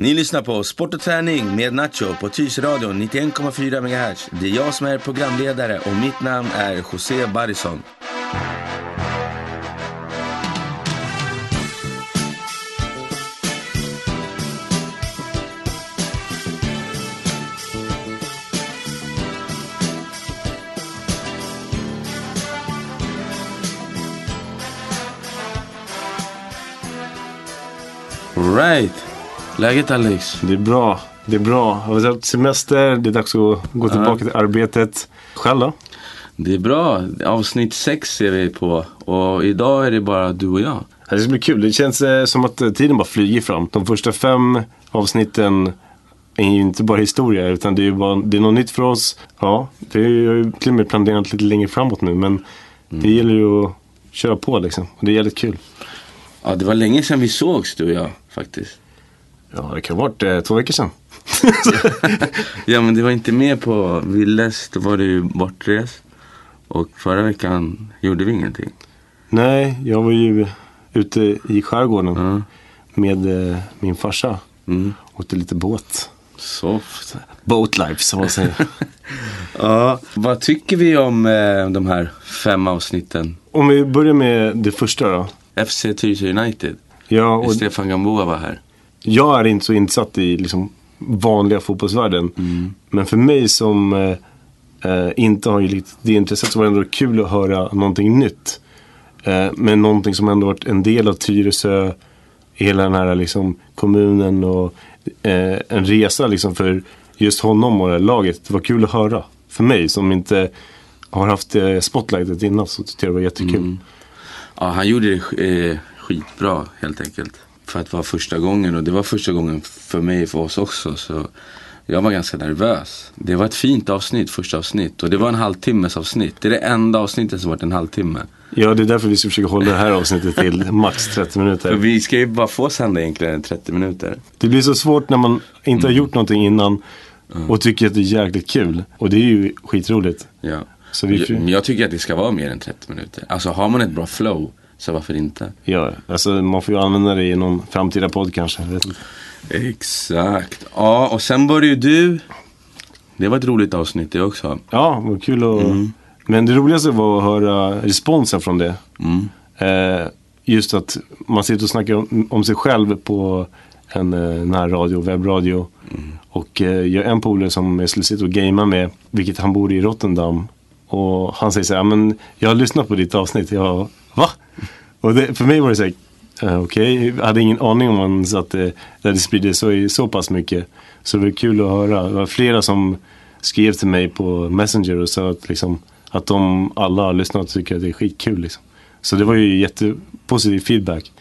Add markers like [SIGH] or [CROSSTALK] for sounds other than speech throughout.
Ni lyssnar på Sport och träning med Nacho på Tyresradion 91,4 MHz. Det är jag som är programledare och mitt namn är José Barrison. Right. Läget Alex? Det är bra. Det är bra. Jag har haft semester. Det är dags att gå tillbaka till arbetet. Själv då? Det är bra. Avsnitt sex är vi på. Och idag är det bara du och jag. Det ska bli kul. Det känns eh, som att eh, tiden bara flyger fram. De första fem avsnitten är ju inte bara historia utan det är, bara, det är något nytt för oss. Ja, det är ju till och med planerat lite längre framåt nu men det gäller ju att köra på liksom. Och det är jävligt kul. Ja, det var länge sedan vi sågs du och jag faktiskt. Ja, det kan ha varit eh, två veckor sedan. [LAUGHS] Ja, men det var inte med på Villes. Då var du bortrest. Och förra veckan gjorde vi ingenting. Nej, jag var ju ute i skärgården Ja. med eh, min farsa. Mm. Åkte lite båt. Soft. Boatlife som man säger. [LAUGHS] Ja, vad tycker vi om eh, de här fem avsnitten? Om vi börjar med det första då. FC Tyresö United. Ja, och Stefan Gamboa var här. Jag är inte så insatt i liksom, vanliga fotbollsvärlden. Men för mig som eh, eh, inte har det intresset så var det ändå kul att höra någonting nytt. Eh, men någonting som ändå varit en del av Tyresö, hela den här liksom, kommunen och eh, en resa liksom, för just honom och det här laget. Det var kul att höra. För mig som inte har haft eh, spotlightet innan så tyckte jag det var jättekul. Ja, han gjorde det eh, skitbra helt enkelt. För att vara första gången och det var första gången för mig och för oss också. Så jag var ganska nervös. Det var ett fint avsnitt, första avsnitt. Och det var en halvtimmes avsnitt. Det är det enda avsnittet som varit en halvtimme. Ja, det är därför vi ska försöka hålla det här avsnittet till max 30 minuter. För vi ska ju bara få sända egentligen 30 minuter. Det blir så svårt när man inte har gjort någonting innan och tycker att det är jäkligt kul. Och det är ju skitroligt. Ja. Så vi, Jag, jag tycker att det ska vara mer än 30 minuter. Alltså har man ett bra flow, så varför inte? ja, alltså man får ju använda det i någon framtida podd kanske. Exakt. Ja, och sen var det ju du. Det var ett roligt avsnitt det också. Ja, vad kul att... Men det roligaste var att höra responsen från det. Mm. Eh, just att man sitter och snackar om, om sig själv på en eh, närradio, webbradio. Och eh, jag har en polare som jag skulle sitta och gamea med, vilket han bor i Rotterdam. Och han säger så här, men jag har lyssnat på ditt avsnitt. Jag, va? Och det, för mig var det så här, eh, okej, jag hade ingen aning om ens att det, det hade spridit så, så pass mycket. Så det var kul att höra. Det var flera som skrev till mig på Messenger och sa att, liksom, att de alla har lyssnat och tycker att det är skitkul. Liksom. Så det var ju jättepositiv feedback.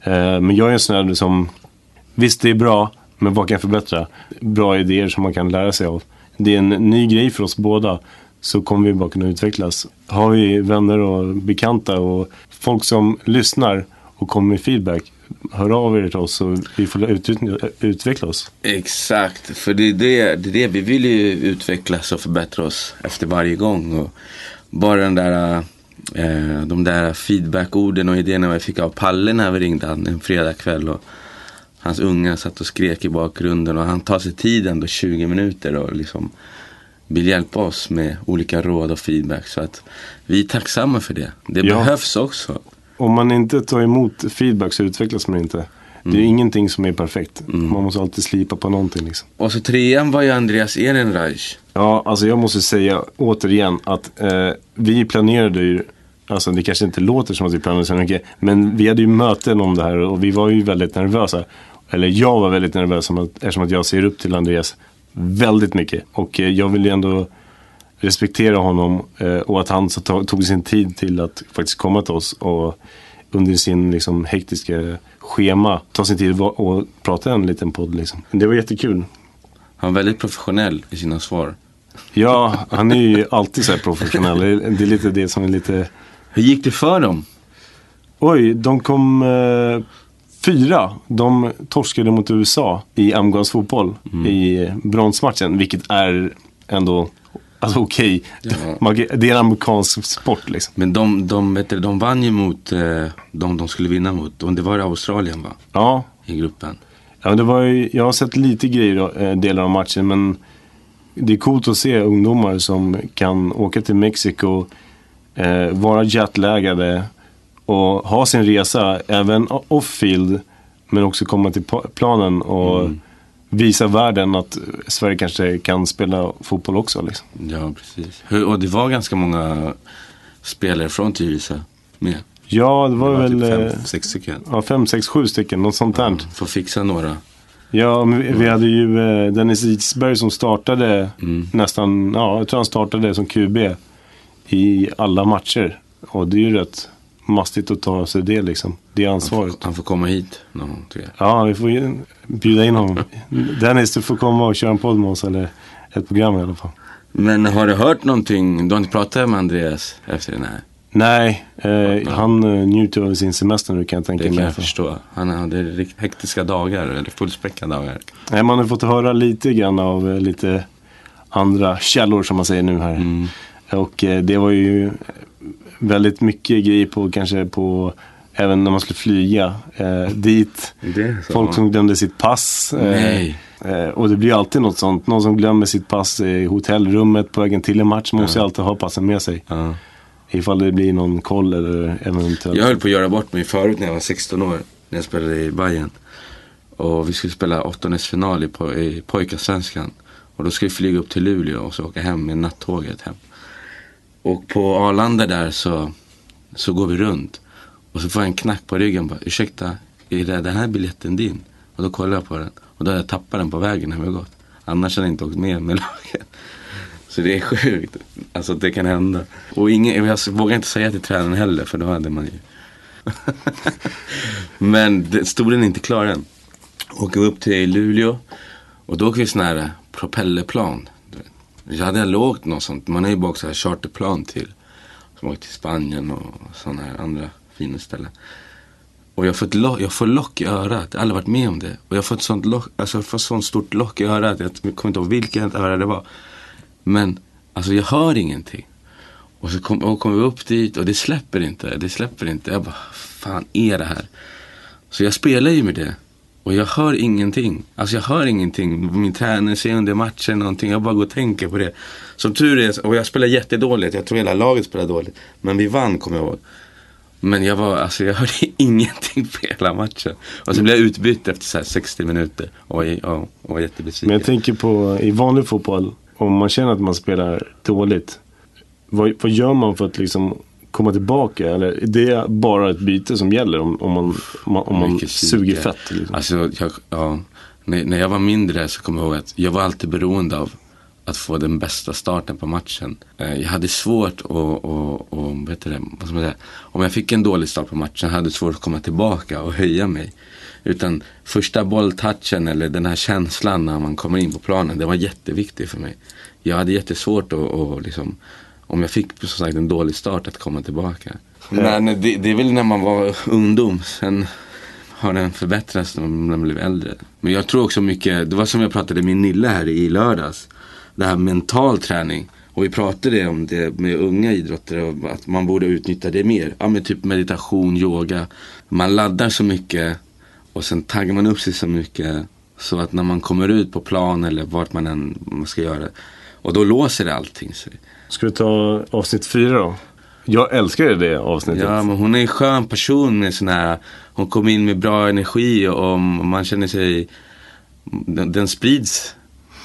Eh, men jag är en sån här som, visst det är bra, men vad kan jag förbättra? Bra idéer som man kan lära sig av. Det är en ny grej för oss båda. Så kommer vi bara kunna utvecklas. Har vi vänner och bekanta och folk som lyssnar och kommer med feedback. Hör av er till oss så vi får ut- utveckla oss. Exakt, för det är det, det är det. Vi vill ju utvecklas och förbättra oss efter varje gång. Och bara den där, eh, de där feedbackorden och idéerna vi fick av Palle när vi ringde han en fredagkväll. Och hans unga satt och skrek i bakgrunden och han tar sig tid ändå 20 minuter och liksom vill hjälpa oss med olika råd och feedback. Så att vi är tacksamma för det. Det Ja. behövs också. Om man inte tar emot feedback så utvecklas man inte. Det är ingenting som är perfekt. Man måste alltid slipa på någonting liksom. Och så trean var ju Andreas Ehrenreich. Ja, alltså jag måste säga återigen att eh, vi planerade ju, alltså det kanske inte låter som att vi planerade så mycket, men vi hade ju möten om det här och vi var ju väldigt nervösa. Eller jag var väldigt nervös eftersom att jag ser upp till Andreas väldigt mycket. Och eh, jag vill ju ändå respektera honom eh, och att han så tog, sin tid till att faktiskt komma till oss och under sin liksom, hektiska schema ta sin tid och, prata en liten podd. Liksom. Det var jättekul. Han var väldigt professionell i sina svar. Ja, han är ju alltid så här professionell. Det är- Det är lite det som är lite... Hur gick det för dem? Oj, de kom eh, fyra. De torskade mot USA i amerikansk fotboll i bronsmatchen. Vilket är ändå alltså, okej. Ja. [LAUGHS] Man kan- Det är en amerikansk sport liksom. Men de, de, vet du, de vann ju mot eh, de de skulle vinna mot. Och det var Australien va? Ja, I gruppen. Ja, det var ju, jag har sett lite grejer, då, eh, delar av matchen, men det är coolt att se ungdomar som kan åka till Mexiko, eh, vara jetlaggade och ha sin resa även off-field, men också komma till planen och Mm. visa världen att Sverige kanske kan spela fotboll också. Liksom. Ja, precis. Och det var ganska många spelare från Tyresö med. Ja, det var, Det var väl typ eh, fem, sex stycken. ja, fem, sex, sju stycken, något sånt där. Får fixa några. Ja, vi, vi hade ju eh, Dennis Isberg som startade Mm. nästan, ja, jag tror han startade som QB i alla matcher. Och det är ju rätt mastigt att ta sig det liksom. Det ansvaret. Han får komma hit någon gång tycker jag. Ja, vi får ju bjuda in honom. Dennis, du får komma och köra en podd med oss eller ett program i alla fall. Men har du hört någonting? Du har inte pratat med Andreas efter den här? Nej, eh, han eh, njuter av sin semester nu kan jag tänka Det kan mig. jag förstå. Han hade riktigt hektiska dagar, eller fullspäckade dagar. Nej, man har fått höra lite grann av eh, lite andra källor som man säger nu här. Mm. Och eh, det var ju väldigt mycket grejer på kanske på även när man skulle flyga eh, dit. Folk som glömde sitt pass. Eh. Eh, och det blir alltid något sånt. Någon som glömmer sitt pass i hotellrummet på vägen till en match. Man måste ju alltid ha passen med sig. Ja. Ifall det blir någon koll eller eventuellt. Jag höll på att göra bort mig förut när jag var 16 år. När jag spelade i Bayern. Och vi skulle spela åttondelsfinal i, po- i pojkarsvenskan. Och då skulle vi flyga upp till Luleå och så åka hem med nattåget hem. Och på Arlanda där så, så går vi runt. Och så får jag en knack på ryggen. Bara, Ursäkta, är det den här biljetten din? Och då kollar jag på den. Och då har jag tappat den på vägen när vi har gått. Annars hade jag inte åkt med med laget. Så det är sjukt. Alltså att det kan hända. Och ingen, jag vågar inte säga till tränaren heller för då hade man ju. [LAUGHS] Men det, stolen är inte klar än. Åker vi upp till Luleå. Och då åker vi sån här propellerplan du. Jag hade aldrig åkt något sånt. Man har ju bara åkt så här charterplan till. Som åkt till Spanien och sådana här andra fina ställen. Och jag får, ett lock, jag får lock i örat. Jag har aldrig varit med om det. Och jag får ett sånt, lock, alltså jag får sånt stort lock i örat. Jag kommer inte ihåg vilket öra det var. Men alltså jag hör ingenting. Och så kommer kom vi upp dit och det släpper inte. Det släpper inte. Jag bara, fan är det här? Så jag spelar ju med det. Och jag hör ingenting. Alltså jag hör ingenting. Min tränare säger under matchen någonting. Jag bara går och tänker på det. Som tur är, och jag spelar jättedåligt. Jag tror hela laget spelar dåligt. Men vi vann kommer jag ihåg. Men jag var, alltså jag hörde [LAUGHS] ingenting på hela matchen. Och så blev jag utbytt efter så här 60 minuter. Och var, ja, och var jättebesviken. Men jag tänker på i vanlig fotboll. Om man känner att man spelar dåligt. Vad, vad gör man för att liksom komma tillbaka? Eller är det bara ett byte som gäller om, om man, om man, om man suger fett? Liksom? Alltså, jag, ja, när, när jag var mindre så kommer jag ihåg att jag var alltid beroende av att få den bästa starten på matchen. Eh, Jag hade svårt att, och, och, vet du det, vad ska man säga? om jag fick en dålig start på matchen hade jag svårt att komma tillbaka och höja mig. Utan första bolltouchen eller den här känslan när man kommer in på planen, det var jätteviktig för mig. Jag hade jättesvårt att, och liksom, om jag fick som sagt en dålig start att komma tillbaka. [LAUGHS] Men det, det är väl när man var ungdom. Sen har den förbättrats när man blev äldre. Men jag tror också mycket, det var som jag pratade med Nille här i lördags. Det här mental träning. Och vi pratade om det med unga idrottare, att man borde utnyttja det mer. Ja men typ meditation, yoga. Man laddar så mycket och sen taggar man upp sig så mycket. Så att när man kommer ut på plan eller vart man än man ska göra. Och då låser det allting sig. Ska vi ta avsnitt fyra då? Jag älskar det avsnittet. Ja, men hon är en skön person med sån här, hon kommer in med bra energi och man känner sig, den, den sprids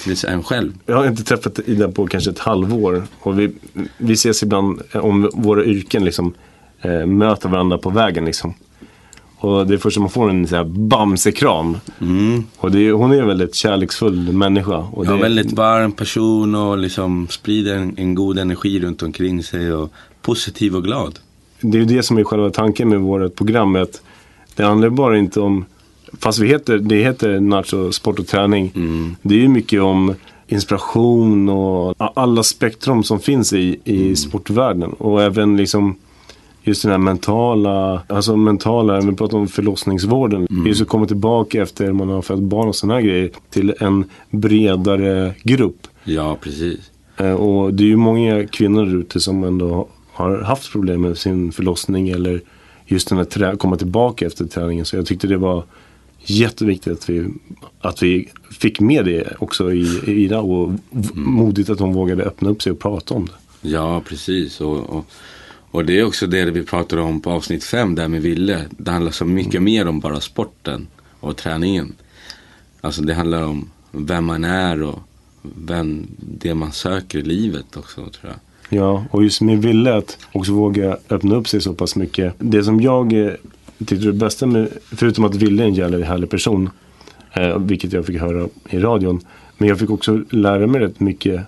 till en själv. Jag har inte träffat Ida på kanske ett halvår. Och vi, vi ses ibland om våra yrken liksom eh, möter varandra på vägen liksom. Och det är först man får en så här bamsekram. Mm. Och det hon är en väldigt kärleksfull människa. Och det, Ja, väldigt varm person och liksom sprider en, en god energi runt omkring sig och positiv och glad. det är ju det som är själva tanken med vårt program. Att det handlar bara inte om, fast vi heter, det heter Nacho Sport och Träning. Mm. Det är ju mycket om inspiration och alla spektrum som finns i, i Mm. sportvärlden. Och även liksom just den här mentala, alltså mentala, vi pratar om förlossningsvården. Mm. Just att komma tillbaka efter man har fött barn och sådana här grejer till en bredare grupp. Ja, precis. Eh, Och det är ju många kvinnor där ute som ändå har haft problem med sin förlossning eller just den här komma tillbaka efter träningen. Så jag tyckte det var jätteviktigt att vi, att vi fick med det också i, Ida och v- modigt att hon vågade öppna upp sig och prata om det. Ja, precis. Och, och, och det är också det vi pratade om på avsnitt fem där med Ville. Det handlar så mycket mer om bara sporten och träningen. Alltså det handlar om vem man är och vem det man söker i livet också tror jag. Ja, och just med Ville att också våga öppna upp sig så pass mycket. Det som jag eh, tyckte det bästa med, förutom att Ville är en jävligt härlig person, eh, vilket jag fick höra i radion. Men jag fick också lära mig rätt mycket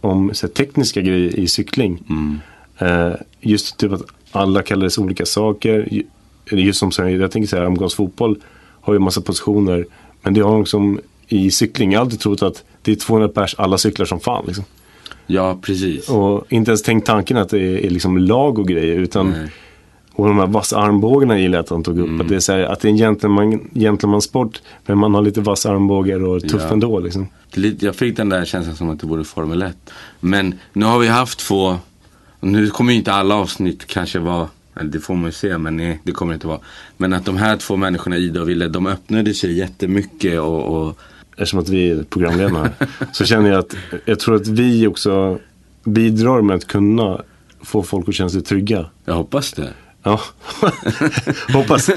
om så här, tekniska grejer i cykling. Mm. Eh, just typ att alla kallades olika saker. Ju- Just som här, jag tänker så här, amerikansk fotboll har ju massa positioner. Men det har också i cykling, jag har alltid trott att det är 200 pers, alla cyklar som fan. Liksom. Ja, precis. Och inte ens tänkt tanken att det är, är liksom lag och grejer. Utan, Nej. och de här vassa armbågarna gillar jag att han tog upp. Att det är, så här, att det är en gentleman, gentlemansport. Men man har lite vassa armbågar och är tuff Ja. ändå. Liksom. Jag fick den där känslan som att det vore Formel 1. Men nu har vi haft två, nu kommer ju inte alla avsnitt kanske vara, det får man ju se, men nej, det kommer det inte vara. Men att de här två människorna, Ida och Ville, de öppnade sig jättemycket och, och Eftersom att vi är programledarna här. så känner jag att jag tror att vi också bidrar med att kunna få folk att känna sig trygga. jag hoppas det. Ja, [LAUGHS] hoppas.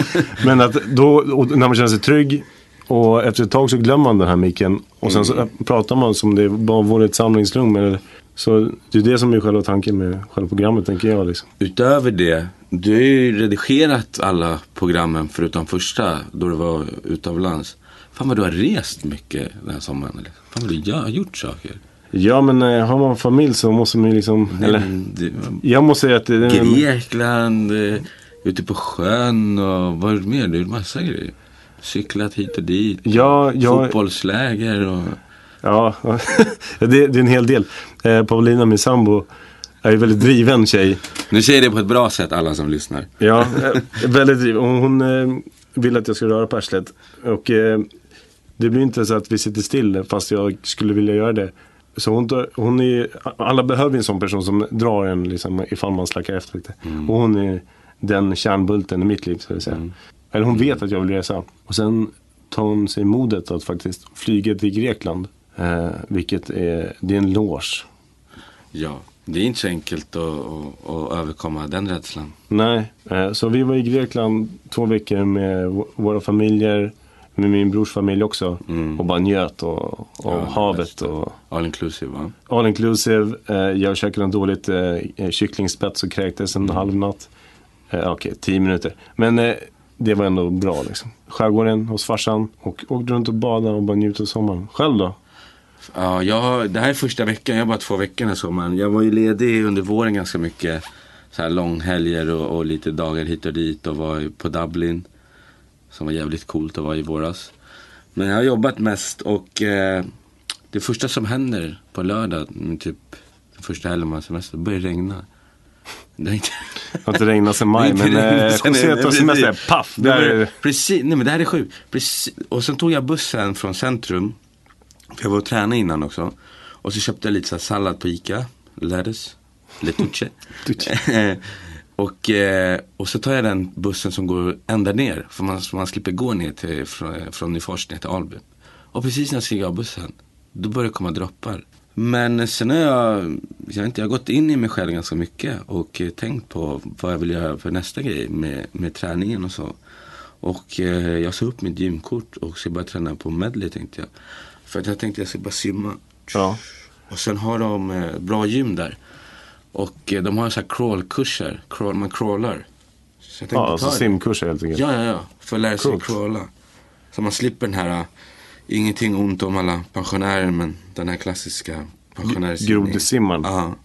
Men att då, när man känner sig trygg och efter ett tag så glömmer man den här micken. Och sen så pratar man som det bara vore ett samlingsrum. Så det är det som är själva tanken med själva programmet tänker jag. Liksom. Utöver det, du har ju redigerat alla programmen förutom första, då du var utomlands. Fan vad du har rest mycket den här sommaren. Eller? Fan vad du har gjort saker. Ja men eh, har man familj så måste man ju liksom. Eller, Men det- jag måste säga att det, det Grekland, eh, ute på sjön och vad är mer? Det är en massa grejer. Cyklat hit och dit. Ja, jag, Fotbollsläger och... ja [LAUGHS] det, det är en hel del. Eh, Paulina, min sambo, är ju väldigt driven tjej. Nu säger det på ett bra sätt alla som lyssnar. Ja, eh, väldigt driven. Och hon eh, vill att jag ska röra på arslet. Och eh, det blir inte så att vi sitter still fast jag skulle vilja göra det. Så hon, hon är, alla behöver en sån person som drar en liksom, ifall man slackar efter lite. Och hon är den kärnbulten i mitt liv. Så att säga. Eller hon vet att jag vill resa. Och sen tar hon sig modet att faktiskt flyga till Grekland. Eh, vilket är, det är en loge. Ja, det är inte så enkelt att, att, att överkomma den rädslan. Nej, eh, så vi var i Grekland två veckor med våra familjer, med min brors familj också. Och bara njöt och, och Ja, havet och All inclusive va? all inclusive. Eh, jag käkade en dåligt eh, kycklingspets och kräktes en halv natt. Eh, Okej, tio minuter. Men eh, det var ändå bra liksom. Skärgården hos farsan och åkte runt och badade och bara njuta av sommaren. Själv då? Ja, jag, det här är första veckan, jag har bara två veckor den här sommaren. Jag var ju ledig under våren ganska mycket. Så här långhelger och, och lite dagar hit och dit och var på Dublin. Som var jävligt coolt att vara i våras. Men jag har jobbat mest och eh, det första som händer på lördag, mm, typ första helgen man har semester, börjar regna. Det är inte... Det har inte regnat sedan maj [LAUGHS] men eh, José tar semester. Paff! Där precis, nej men det här är sjukt. Precis, och sen tog jag bussen från centrum. För jag var och tränade innan också. Och så köpte jag lite så sallad på Ica. Lettuce. Letuce. [LAUGHS] [LAUGHS] och, eh, och så tar jag den bussen som går ända ner. För man, man slipper gå ner till, från, från Nyfors ner till Alby. Och precis när jag stiger av bussen. Då börjar det komma droppar. Men sen har jag, jag, inte, jag har gått in i mig själv ganska mycket och eh, tänkt på vad jag vill göra för nästa grej med, med träningen och så. Och eh, jag sa upp mitt gymkort och ska börja träna på medley tänkte jag. För att jag tänkte jag ska bara simma. Ja. Och sen har de eh, bra gym där. Och eh, de har så här crawlkurser. Crawl, man crawlar. Så jag tänkte Ja, ta alltså det. simkurser helt enkelt. Ja, ja, ja. För att lära sig Coolt. crawla. Så man slipper den här, uh, ingenting ont om alla pensionärer, men den här klassiska pensionärsimningen. Grodesimmaren, Ja.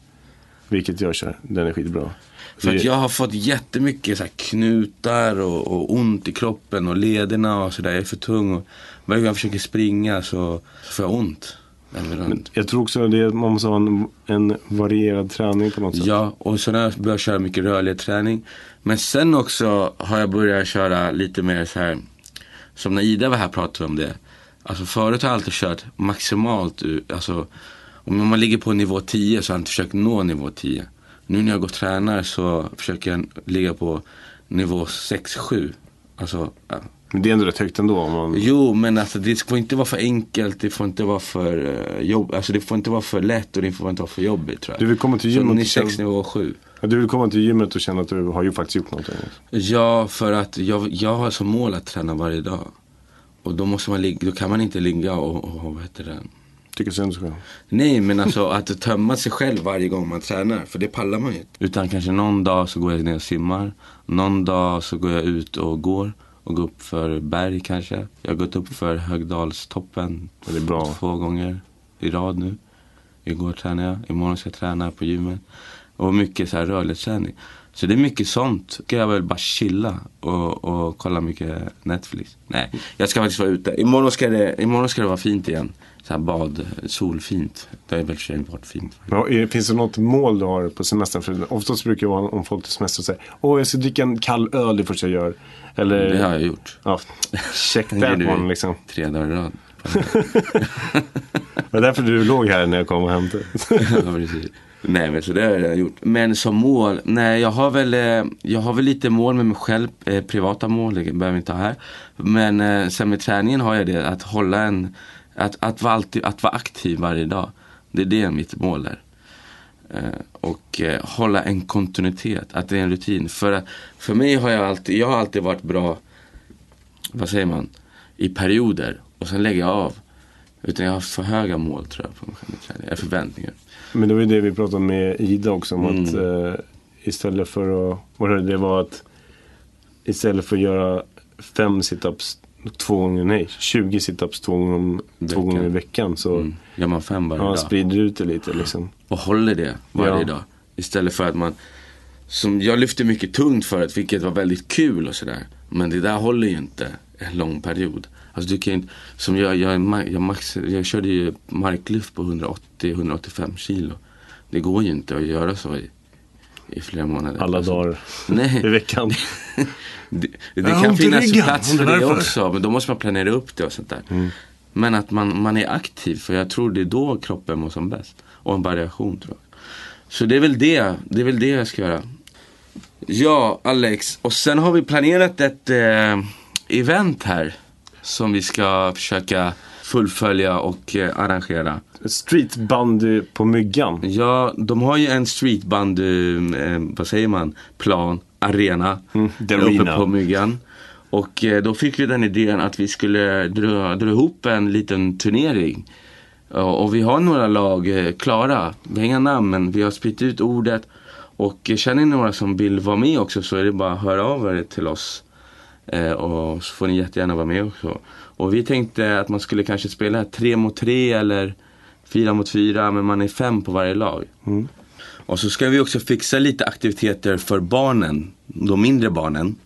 vilket jag kör. Den är skitbra. För att jag har fått jättemycket så knutar och, och ont i kroppen och lederna och sådär. Jag är för tung och varje gång jag försöker springa så får jag ont. överallt. Jag tror också det, man måste ha en, en varierad träning på något sätt. Ja, och sen har jag börjat köra mycket rörlig träning. Men sen också har jag börjat köra lite mer så här, som när Ida var här pratade om det. Alltså förut har jag alltid kört maximalt, alltså om man ligger på nivå 10 så har jag inte försökt nå nivå 10. Nu när jag går och tränar så försöker jag ligga på nivå 6-7. Alltså, ja, Men det är ändå rätt högt ändå. Om man... Jo, men alltså det får inte vara för enkelt, det får inte vara för uh, jobb, alltså det får inte vara för lätt och det får inte vara för jobbigt tror jag. Du vill komma till Så gymmet ni och känna- sex nivå 7. Ja, du vill komma till gymmet och känna att du har ju faktiskt gjort någonting. Ja, för att jag, jag har som mål att träna varje dag. Och då måste man ligga, då kan man inte ligga och, och vad heter det? Tycker synd om sig själv. Nej, men alltså att tömma sig själv varje gång man tränar, för det pallar man ju inte. Utan kanske någon dag så går jag ner och simmar. Någon dag så går jag ut och går och går upp för berg kanske. Jag har gått upp för Högdalstoppen det är bra. två gånger i rad nu. Igår tränade jag, imorgon ska jag träna på gymmet. Och mycket så här rörlighetsträning. Så det är mycket sånt. Ska jag väl bara chilla och, och kolla mycket Netflix. Nej, jag ska faktiskt vara ute. Imorgon ska det, imorgon ska det vara fint igen. Så här bad, solfint. Det har väl varit fint. Ja, är- finns det något mål du har på semestern? För oftast brukar det vara om folk till semester säger Åh, jag ska dricka en kall öl det första jag gör. Eller, Det har jag gjort. ja, check [LAUGHS] that one liksom. Tre dagar i rad. [LAUGHS] Det var därför du låg här när jag kom och hämtade. [LAUGHS] ja, precis. Nej men så det har jag gjort. Men som mål, nej jag har väl, eh, jag har väl lite mål med mig själv, eh, privata mål, det behöver vi inte ha här. Men eh, sen med träningen har jag det, att hålla en, att, att, vara alltid, att vara aktiv varje dag. Det är det mitt mål där. Eh, och eh, hålla en kontinuitet, att det är en rutin. För, för mig har jag alltid, jag har alltid varit bra, vad säger man, i perioder. Och sen lägger jag av. Utan jag har haft för höga mål tror jag på mig själv förväntningar. Men det var ju det vi pratade med Ida också om Mm. att eh, istället för att, vad det var att istället för att göra fem situps två gånger, nej, 20 situps två gånger, om- två gånger i veckan så Mm. Gör man fem varje ja, dag. sprider ut det lite liksom. Och håller det varje Ja. dag. Istället för att man, som jag lyfte mycket tungt förut, vilket var väldigt kul och sådär. Men det där håller ju inte en lång period. Alltså du kan inte, som jag, jag, jag, max, jag körde ju marklyft på 180-185 kilo. Det går ju inte att göra så i, i flera månader. Alla Alltså, dagar [LAUGHS] Nej. i veckan. [LAUGHS] Det, det har kan finnas ryggen, plats för det också, men då måste man planera upp det och sånt där. Men att man, man är aktiv, för jag tror det är då kroppen mår som bäst. Och en variation tror jag. Så det är väl det, det är väl det jag ska göra. Ja, Alex. Och sen har vi planerat ett eh, event här. Som vi ska försöka fullfölja och eh, arrangera. Streetbandy på myggan. Ja, de har ju en streetbandy, eh, vad säger man, plan, arena. Mm, the uppe på myggan. Och eh, då fick vi den idén att vi skulle dra, dra ihop en liten turnering. Och vi har några lag eh, klara. Vi har inga namn men vi har spritt ut ordet. Och eh, känner ni några som vill vara med också så är det bara att höra av er till oss. Eh, och så får ni jättegärna vara med också. Och vi tänkte att man skulle kanske spela tre mot tre eller fyra mot fyra men man är fem på varje lag. Mm. Och så ska vi också fixa lite aktiviteter för barnen, de mindre barnen.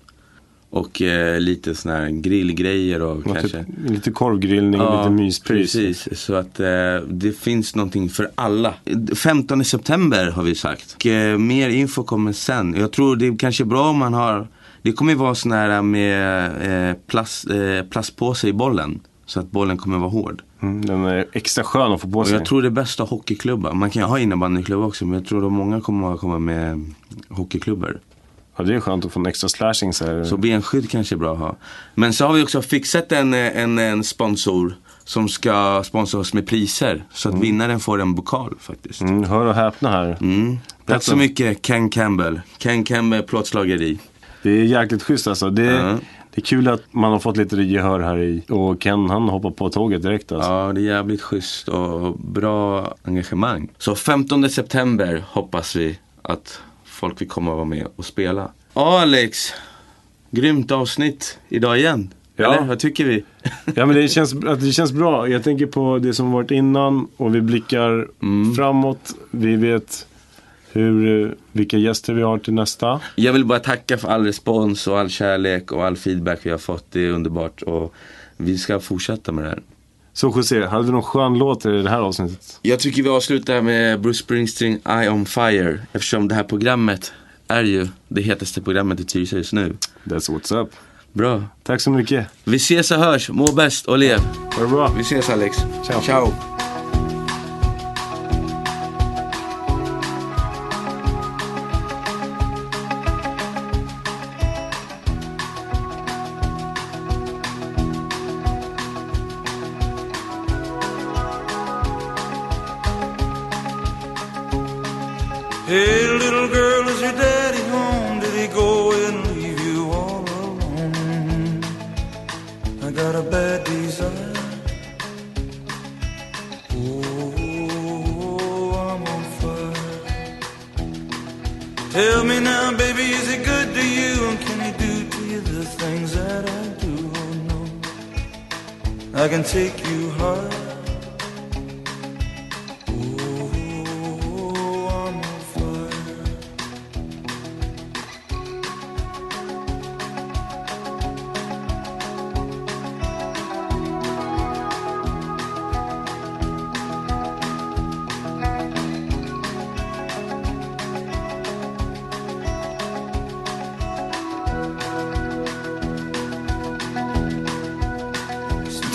Och eh, lite sådana här grillgrejer och Och kanske typ, lite korvgrillning och lite myspris. Precis, så att eh, det finns någonting för alla. 15 september har vi sagt. Och, eh, mer info kommer sen. Jag tror det är kanske bra om man har, det kommer ju vara sån här med eh, plast, eh, plastpåse i bollen. Så att bollen kommer vara hård. Mm, den är extra skön att få på Och sig. jag tror det är bäst att ha hockeyklubbar. Man kan ju ha innebandyklubbar också men jag tror att många kommer att komma med hockeyklubbor. Ja, det är skönt att få en extra slashing så här. Så benskydd kanske är bra att ha. Men så har vi också fixat en, en, en sponsor som ska sponsra oss med priser. Så att vinnaren får en pokal faktiskt. Mm, hör och häpna här. Mm. Tack så mycket Ken Campbell. Ken Campbell plåtslageri. Det är jäkligt schysst alltså. Det, Ja. det är kul att man har fått lite gehör här i. Och Ken han hoppar på tåget direkt alltså. Ja, det är jävligt schysst och bra engagemang. Så 15 september hoppas vi att folk vill komma och vara med och spela. Ja, Alex. Grymt avsnitt idag igen. Ja. Eller vad tycker vi? [LAUGHS] Ja men det känns, att det känns bra. Jag tänker på det som varit innan och vi blickar Mm. framåt. Vi vet hur, vilka gäster vi har till nästa. Jag vill bara tacka för all respons och all kärlek och all feedback vi har fått. Det är underbart och vi ska fortsätta med det här. Så José, hade du någon skön låt i det här avsnittet? Jag tycker vi avslutar med Bruce Springsteen, Eye on Fire. Eftersom det här programmet är ju det hetaste programmet i Tyresö just nu. That's what's up. Bra. Tack så mycket. Vi ses och hörs. Må bäst och lev. Ha det bra. Vi ses Alex. Ciao. Ciao. Tell me now, baby, is it good to you? And can he do to you the things that I do? Oh, no. I can take you high.